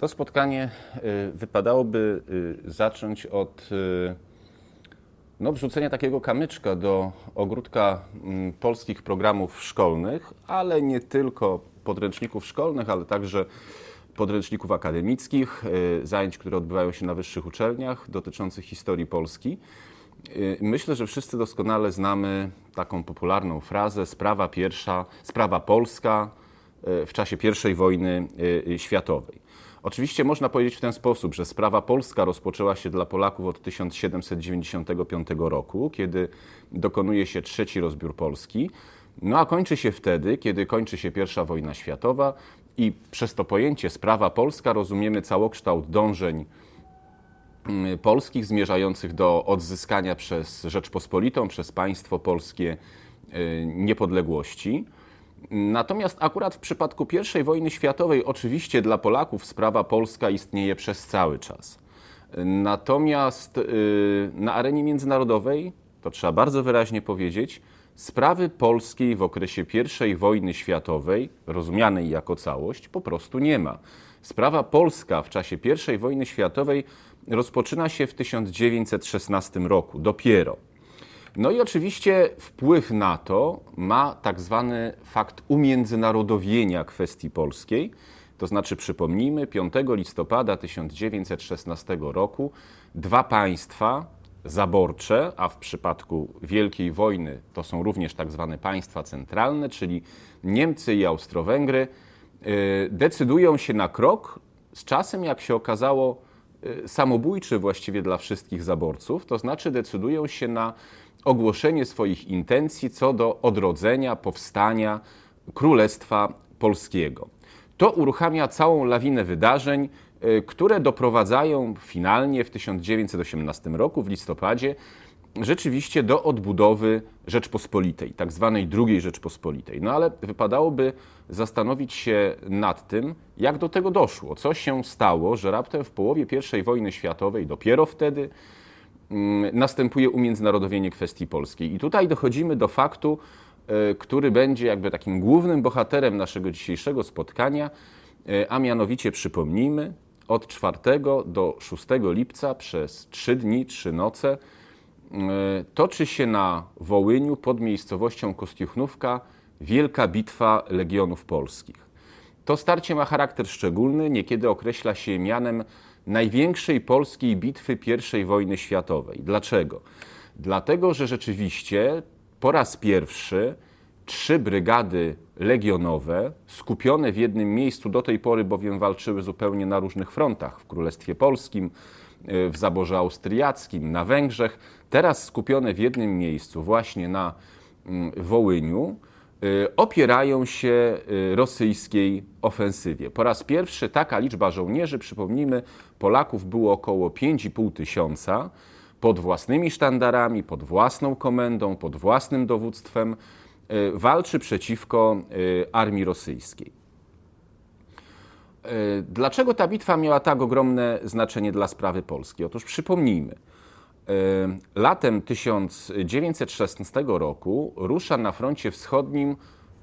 To spotkanie y, wypadałoby y, zacząć od y, no, wrzucenia takiego kamyczka do ogródka mm, polskich programów szkolnych, ale nie tylko podręczników szkolnych, ale także podręczników akademickich, zajęć, które odbywają się na wyższych uczelniach dotyczących historii Polski. Myślę, że wszyscy doskonale znamy taką popularną frazę sprawa pierwsza, sprawa polska w czasie I wojny światowej. Oczywiście można powiedzieć w ten sposób, że sprawa polska rozpoczęła się dla Polaków od 1795 roku, kiedy dokonuje się trzeci rozbiór Polski, no a kończy się wtedy, kiedy kończy się I wojna światowa i przez to pojęcie sprawa polska rozumiemy całokształt dążeń mm, polskich zmierzających do odzyskania przez Rzeczpospolitą, przez państwo polskie y, niepodległości. Natomiast akurat w przypadku I wojny światowej, oczywiście dla Polaków sprawa polska istnieje przez cały czas. Natomiast y, na arenie międzynarodowej, to trzeba bardzo wyraźnie powiedzieć, sprawy polskiej w okresie I wojny światowej, rozumianej jako całość, po prostu nie ma. Sprawa polska w czasie I wojny światowej rozpoczyna się w 1916 roku, dopiero. No i oczywiście wpływ na to ma tak zwany fakt umiędzynarodowienia kwestii polskiej. To znaczy, przypomnijmy, 5 listopada 1916 roku dwa państwa zaborcze, a w przypadku Wielkiej Wojny to są również tak zwane państwa centralne, czyli Niemcy i Austro-Węgry, y, decydują się na krok z czasem, jak się okazało, y, samobójczy właściwie dla wszystkich zaborców, to znaczy decydują się na ogłoszenie swoich intencji co do odrodzenia, powstania Królestwa Polskiego. To uruchamia całą lawinę wydarzeń, y, które doprowadzają finalnie w 1918 roku, w listopadzie, rzeczywiście do odbudowy Rzeczpospolitej, tak zwanej II Rzeczpospolitej. No ale wypadałoby zastanowić się nad tym, jak do tego doszło, co się stało, że raptem w połowie I wojny światowej, dopiero wtedy, następuje umiędzynarodowienie kwestii polskiej. I tutaj dochodzimy do faktu, e, który będzie jakby takim głównym bohaterem naszego dzisiejszego spotkania, e, a mianowicie przypomnijmy, od 4 do 6 lipca przez 3 dni, 3 noce e, toczy się na Wołyniu pod miejscowością Kostiuchnówka wielka bitwa Legionów Polskich. To starcie ma charakter szczególny, niekiedy określa się mianem największej polskiej bitwy I wojny światowej. Dlaczego? Dlatego, że rzeczywiście po raz pierwszy trzy brygady legionowe, skupione w jednym miejscu, do tej pory bowiem walczyły zupełnie na różnych frontach w Królestwie Polskim, w zaborze austriackim, na Węgrzech, teraz skupione w jednym miejscu, właśnie na mm, Wołyniu, opierają się y, rosyjskiej ofensywie. Po raz pierwszy taka liczba żołnierzy, przypomnijmy, Polaków było około 5,5 tysiąca pod własnymi sztandarami, pod własną komendą, pod własnym dowództwem, y, walczy przeciwko armii rosyjskiej. Dlaczego ta bitwa miała tak ogromne znaczenie dla sprawy Polski? Otóż przypomnijmy, Latem 1916 roku rusza na froncie wschodnim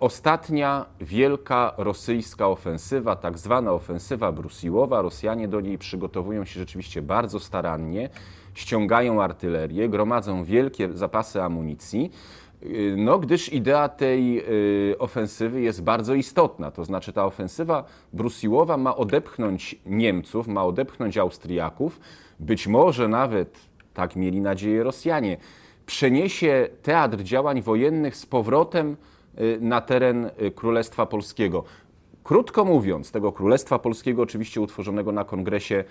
ostatnia wielka rosyjska ofensywa, tak zwana ofensywa brusiłowa. Rosjanie do niej przygotowują się rzeczywiście bardzo starannie, ściągają artylerię, gromadzą wielkie zapasy amunicji. No, gdyż idea tej y, ofensywy jest bardzo istotna. To znaczy, ta ofensywa brusiłowa ma odepchnąć Niemców, ma odepchnąć Austriaków, być może nawet tak mieli nadzieję Rosjanie, przeniesie teatr działań wojennych z powrotem y, na teren y, Królestwa Polskiego. Krótko mówiąc, tego Królestwa Polskiego, oczywiście utworzonego na kongresie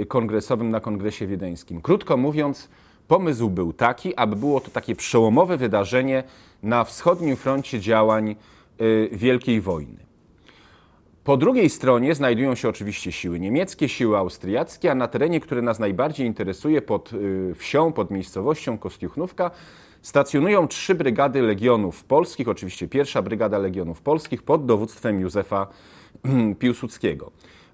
y, kongresowym, na kongresie wiedeńskim. Krótko mówiąc, pomysł był taki, aby było to takie przełomowe wydarzenie na wschodnim froncie działań Wielkiej Wojny. Po drugiej stronie znajdują się oczywiście siły niemieckie, siły austriackie, a na terenie, który nas najbardziej interesuje, pod y, wsią, pod miejscowością Kostiuchnówka, stacjonują trzy brygady legionów polskich, oczywiście pierwsza brygada legionów polskich pod dowództwem Józefa Piłsudskiego.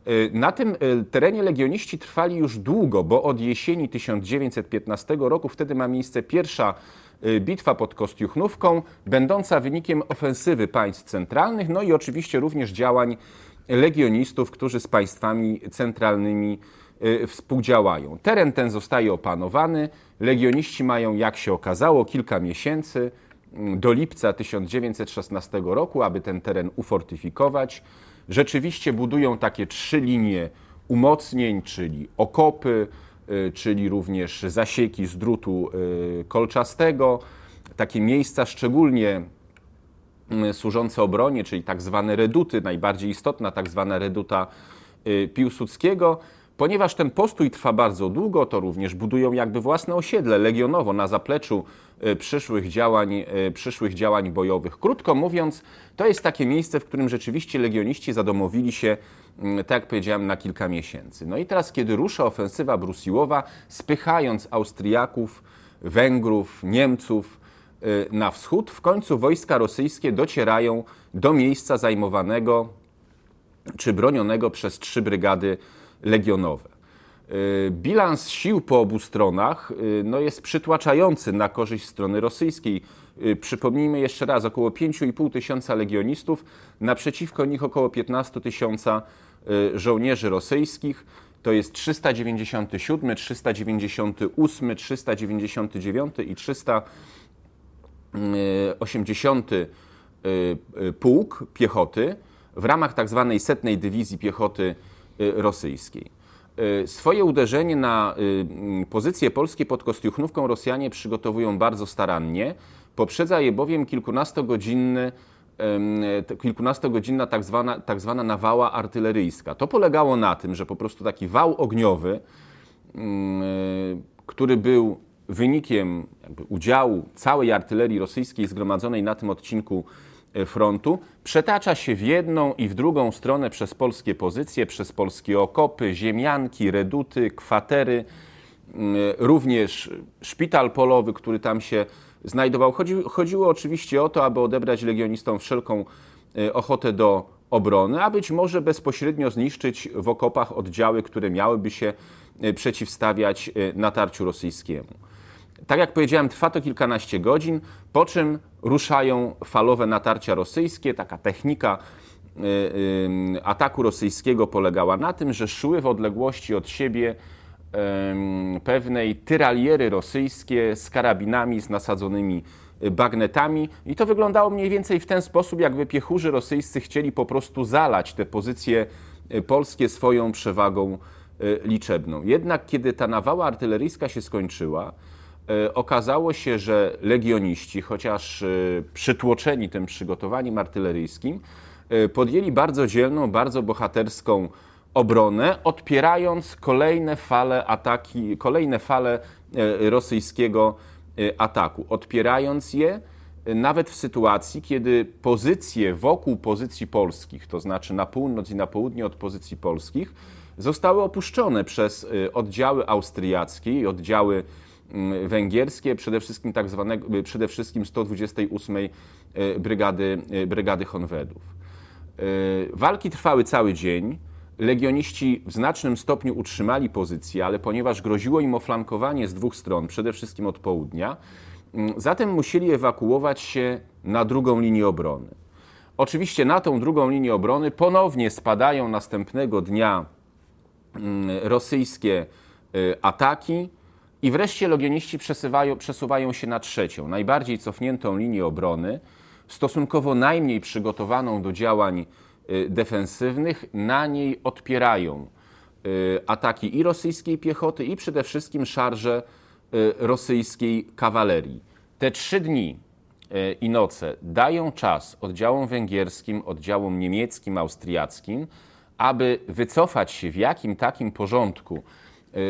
Y, na tym y, terenie legioniści trwali już długo, bo od jesieni 1915 roku wtedy ma miejsce pierwsza bitwa pod Kostiuchnówką, będąca wynikiem ofensywy państw centralnych, no i oczywiście również działań legionistów, którzy z państwami centralnymi współdziałają. Teren ten zostaje opanowany. Legioniści mają, jak się okazało, kilka miesięcy mm, do lipca 1916 roku, aby ten teren ufortyfikować. Rzeczywiście budują takie trzy linie umocnień, czyli okopy, y, czyli również zasieki z drutu y, kolczastego, takie miejsca szczególnie y, służące obronie, czyli tak zwane reduty, najbardziej istotna tak zwana reduta Piłsudskiego. Ponieważ ten postój trwa bardzo długo, to również budują jakby własne osiedle legionowo na zapleczu przyszłych działań, przyszłych działań bojowych. Krótko mówiąc, to jest takie miejsce, w którym rzeczywiście legioniści zadomowili się tak jak powiedziałem, na kilka miesięcy. No i teraz, kiedy rusza ofensywa brusiłowa, spychając Austriaków, Węgrów, Niemców y, Y, na wschód. W końcu wojska rosyjskie docierają do miejsca zajmowanego czy bronionego przez trzy brygady legionowe. Y, bilans sił po obu stronach y, no, jest przytłaczający na korzyść strony rosyjskiej. Przypomnijmy jeszcze raz, około 5,5 tysiąca legionistów, naprzeciwko nich około 15 tysiąca żołnierzy rosyjskich. To jest 397, 398, 399 i 300. E, 80. E, e, pułk Piechoty w ramach tak tzw. setnej Dywizji Piechoty Rosyjskiej. Swoje uderzenie na pozycje polskie pod Kostiuchnówką Rosjanie przygotowują bardzo starannie. Poprzedza je bowiem kilkunastogodzinny, kilkunastogodzinna tak zwana, tak zwana nawała artyleryjska. To polegało na tym, że po prostu taki wał ogniowy, który był wynikiem udziału całej artylerii rosyjskiej zgromadzonej na tym odcinku e, frontu, przetacza się w jedną i w drugą stronę przez polskie pozycje, przez polskie okopy, ziemianki, reduty, kwatery, mm, również szpital polowy, który tam się znajdował. Chodzi, chodziło oczywiście o to, aby odebrać legionistom wszelką e, ochotę do obrony, a być może bezpośrednio zniszczyć w okopach oddziały, które miałyby się e, przeciwstawiać e, natarciu rosyjskiemu. Tak jak powiedziałem, trwa to kilkanaście godzin, po czym ruszają falowe natarcia rosyjskie. Taka technika ataku rosyjskiego polegała na tym, że szły w odległości od siebie pewnej tyraliery rosyjskie z karabinami, z nasadzonymi y, bagnetami i to wyglądało mniej więcej w ten sposób, jakby piechurzy rosyjscy chcieli po prostu zalać te pozycje y, polskie swoją przewagą y, liczebną. Jednak kiedy ta nawała artyleryjska się skończyła, okazało się, że legioniści, chociaż przytłoczeni tym przygotowaniem artyleryjskim, podjęli bardzo dzielną, bardzo bohaterską obronę, odpierając kolejne fale ataki, kolejne fale e, rosyjskiego e, ataku, odpierając je e, nawet w sytuacji, kiedy pozycje wokół pozycji polskich, to znaczy na północ i na południe od pozycji polskich, zostały opuszczone przez oddziały austriackie i oddziały węgierskie, przede wszystkim tak zwanego, przede wszystkim 128 brygady, brygady Honwedów. Walki trwały cały dzień. Legioniści w znacznym stopniu utrzymali pozycję, ale ponieważ groziło im oflankowanie z dwóch stron, przede wszystkim od południa, zatem musieli ewakuować się na drugą linię obrony. Oczywiście na tą drugą linię obrony ponownie spadają następnego dnia rosyjskie y, ataki i wreszcie legioniści przesuwają, przesuwają się na trzecią, najbardziej cofniętą linię obrony, stosunkowo najmniej przygotowaną do działań Y, defensywnych, na niej odpierają y, ataki i rosyjskiej piechoty, i przede wszystkim szarże y, rosyjskiej kawalerii. Te trzy dni i noce dają czas oddziałom węgierskim, oddziałom niemieckim, austriackim, aby wycofać się w jakim takim porządku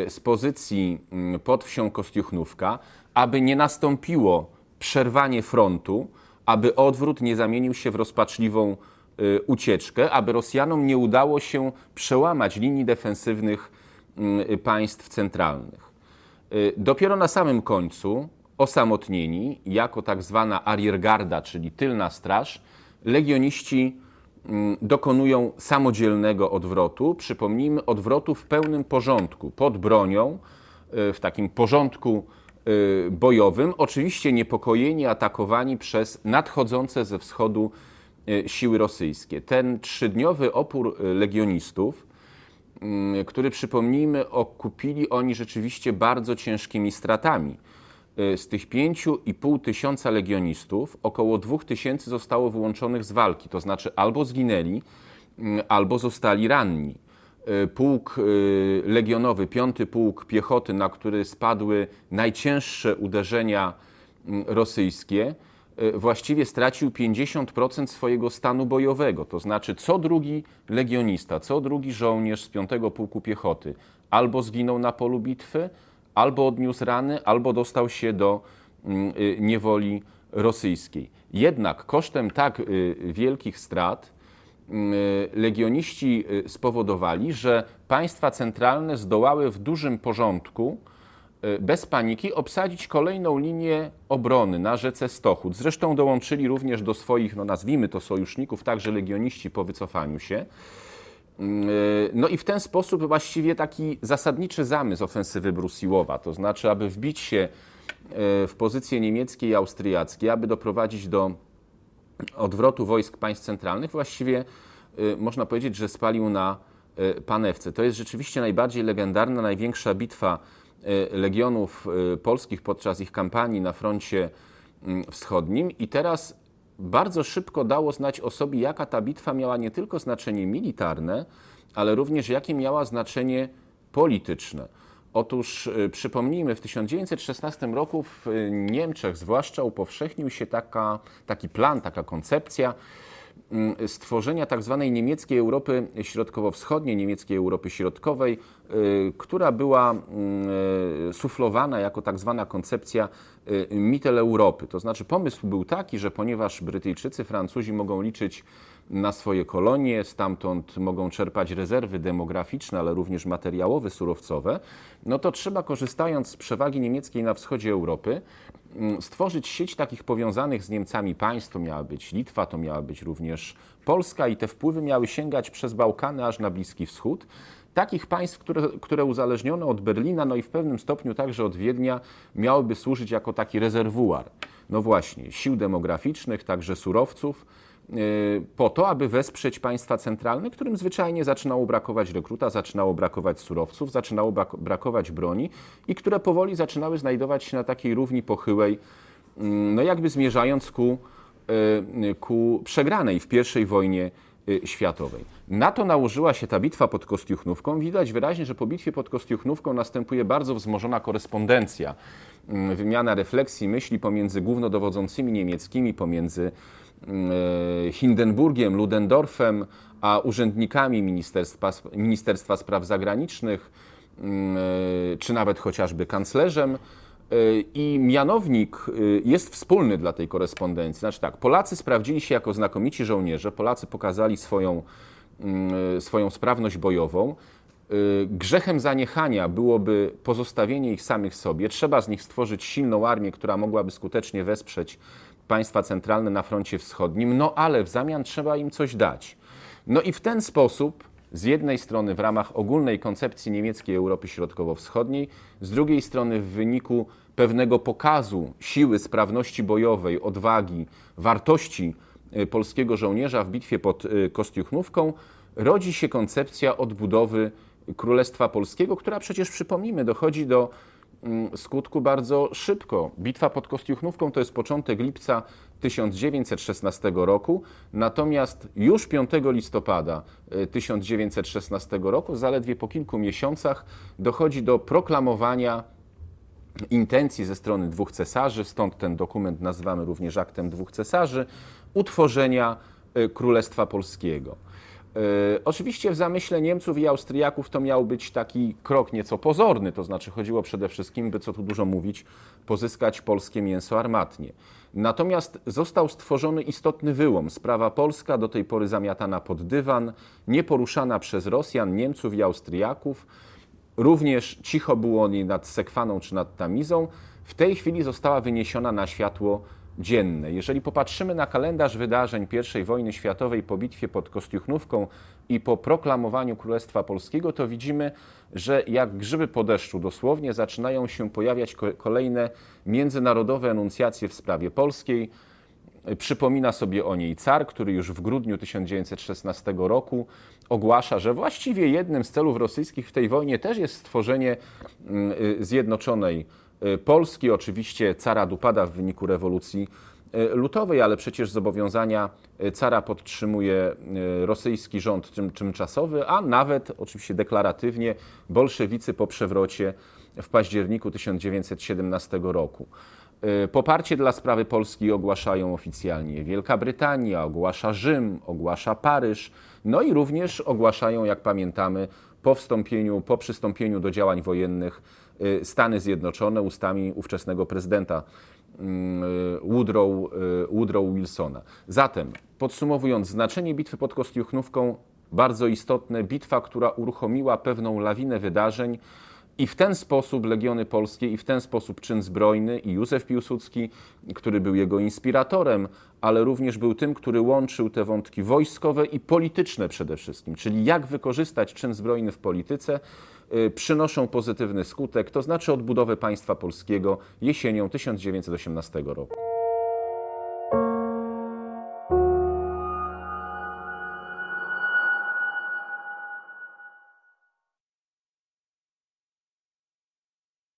z pozycji mm, pod wsią Kostiuchnówka, aby nie nastąpiło przerwanie frontu, aby odwrót nie zamienił się w rozpaczliwą Y, ucieczkę, aby Rosjanom nie udało się przełamać linii defensywnych y, państw centralnych. Y, dopiero na samym końcu, osamotnieni, jako tak zwana ariergarda, czyli tylna straż, legioniści dokonują samodzielnego odwrotu. Przypomnijmy, odwrotu w pełnym porządku, pod bronią, w takim porządku bojowym, oczywiście niepokojeni, atakowani przez nadchodzące ze wschodu siły rosyjskie. Ten trzydniowy opór legionistów, mm, który przypomnijmy, okupili oni rzeczywiście bardzo ciężkimi stratami. Z tych 5,5 tysiąca legionistów około 2 tysięcy zostało wyłączonych z walki, to znaczy albo zginęli, mm, albo zostali ranni. E, pułk e, legionowy, piąty pułk piechoty, na który spadły najcięższe uderzenia mm, rosyjskie, właściwie stracił 50% swojego stanu bojowego. To znaczy, co drugi legionista, co drugi żołnierz z piątego pułku piechoty albo zginął na polu bitwy, albo odniósł rany, albo dostał się do mm, niewoli rosyjskiej. Jednak kosztem tak wielkich strat, Mm, y, legioniści y, spowodowali, że państwa centralne zdołały w dużym porządku, y, bez paniki, obsadzić kolejną linię obrony na rzece Stochód. Zresztą dołączyli również do swoich, no nazwijmy to sojuszników, także legioniści po wycofaniu się. Mm, no i w ten sposób właściwie taki zasadniczy zamysł ofensywy Brusiłowa, to znaczy, aby wbić się w pozycje niemieckie i austriackie, aby doprowadzić do odwrotu wojsk państw centralnych właściwie y, można powiedzieć, że spalił na panewce. To jest rzeczywiście najbardziej legendarna, największa bitwa legionów polskich podczas ich kampanii na froncie mm, wschodnim i teraz bardzo szybko dało znać o sobie, jaka ta bitwa miała nie tylko znaczenie militarne, ale również jakie miała znaczenie polityczne. Otóż przypomnijmy, w 1916 roku w Niemczech zwłaszcza upowszechnił się taka, taki plan, taka koncepcja stworzenia tak zwanej niemieckiej Europy Środkowo-Wschodniej, niemieckiej Europy Środkowej, y, która była mm, y, suflowana jako tak zwana koncepcja y, Mitteleuropy. To znaczy pomysł był taki, że ponieważ Brytyjczycy, Francuzi mogą liczyć na swoje kolonie, stamtąd mogą czerpać rezerwy demograficzne, ale również materiałowe, surowcowe, no to trzeba, korzystając z przewagi niemieckiej na wschodzie Europy, mm, stworzyć sieć takich powiązanych z Niemcami państw. To miała być Litwa, to miała być również Polska i te wpływy miały sięgać przez Bałkany aż na Bliski Wschód takich państw, które, które uzależnione od Berlina, no i w pewnym stopniu także od Wiednia, miałyby służyć jako taki rezerwuar. No właśnie, sił demograficznych, także surowców, po to, aby wesprzeć państwa centralne, którym zwyczajnie zaczynało brakować rekruta, zaczynało brakować surowców, zaczynało brakować broni i które powoli zaczynały znajdować się na takiej równi pochyłej, mm, no jakby zmierzając ku, y, ku przegranej w I wojnie y, światowej. Na to nałożyła się ta bitwa pod Kostiuchnówką. Widać wyraźnie, że po bitwie pod Kostiuchnówką następuje bardzo wzmożona korespondencja, mm, wymiana refleksji, myśli pomiędzy głównodowodzącymi niemieckimi, pomiędzy Hindenburgiem, Ludendorffem, a urzędnikami Ministerstwa, Ministerstwa Spraw Zagranicznych, e, czy nawet chociażby kanclerzem. E, I mianownik jest wspólny dla tej korespondencji. Znaczy tak, Polacy sprawdzili się jako znakomici żołnierze, Polacy pokazali swoją, swoją sprawność bojową. Grzechem zaniechania byłoby pozostawienie ich samych sobie. Trzeba z nich stworzyć silną armię, która mogłaby skutecznie wesprzeć państwa centralne na froncie wschodnim, no ale w zamian trzeba im coś dać. No i w ten sposób, z jednej strony w ramach ogólnej koncepcji niemieckiej Europy Środkowo-Wschodniej, z drugiej strony w wyniku pewnego pokazu siły, sprawności bojowej, odwagi, wartości y, polskiego żołnierza w bitwie pod y, Kostiuchnówką, rodzi się koncepcja odbudowy Królestwa Polskiego, która przecież, przypomnijmy, dochodzi do skutku bardzo szybko. Bitwa pod Kostiuchnówką to jest początek lipca 1916 roku, natomiast już 5 listopada 1916 y, roku, zaledwie po kilku miesiącach, dochodzi do proklamowania intencji ze strony dwóch cesarzy, stąd ten dokument nazywamy również aktem dwóch cesarzy, utworzenia y, Królestwa Polskiego. E, oczywiście w zamyśle Niemców i Austriaków to miał być taki krok nieco pozorny, to znaczy chodziło przede wszystkim, by co tu dużo mówić, pozyskać polskie mięso armatnie. Natomiast został stworzony istotny wyłom. Sprawa polska, do tej pory zamiatana pod dywan, nieporuszana przez Rosjan, Niemców i Austriaków. Również cicho było nie nad Sekwaną czy nad Tamizą. W tej chwili została wyniesiona na światło dzienne. Jeżeli popatrzymy na kalendarz wydarzeń I wojny światowej po bitwie pod Kostiuchnówką i po proklamowaniu Królestwa Polskiego, to widzimy, że jak grzyby po deszczu dosłownie zaczynają się pojawiać kolejne międzynarodowe enuncjacje w sprawie polskiej. Przypomina sobie o niej car, który już w grudniu 1916 roku ogłasza, że właściwie jednym z celów rosyjskich w tej wojnie też jest stworzenie mm, y, zjednoczonej Polski. Oczywiście cara upada w wyniku rewolucji y, lutowej, ale przecież zobowiązania cara podtrzymuje rosyjski rząd tymczasowy, a nawet oczywiście deklaratywnie bolszewicy po przewrocie w październiku 1917 roku. Poparcie dla sprawy Polski ogłaszają oficjalnie Wielka Brytania, ogłasza Rzym, ogłasza Paryż, no i również ogłaszają, jak pamiętamy, po wstąpieniu, po przystąpieniu do działań wojennych Stany Zjednoczone ustami ówczesnego prezydenta mm, y, Woodrow, Woodrow Wilsona. Zatem, podsumowując, znaczenie bitwy pod Kostiuchnówką bardzo istotne, bitwa, która uruchomiła pewną lawinę wydarzeń, i w ten sposób Legiony Polskie, i w ten sposób czyn zbrojny, i Józef Piłsudski, który był jego inspiratorem, ale również był tym, który łączył te wątki wojskowe i polityczne przede wszystkim, czyli jak wykorzystać czyn zbrojny w polityce, y, przynoszą pozytywny skutek, to znaczy odbudowę państwa polskiego jesienią 1918 roku.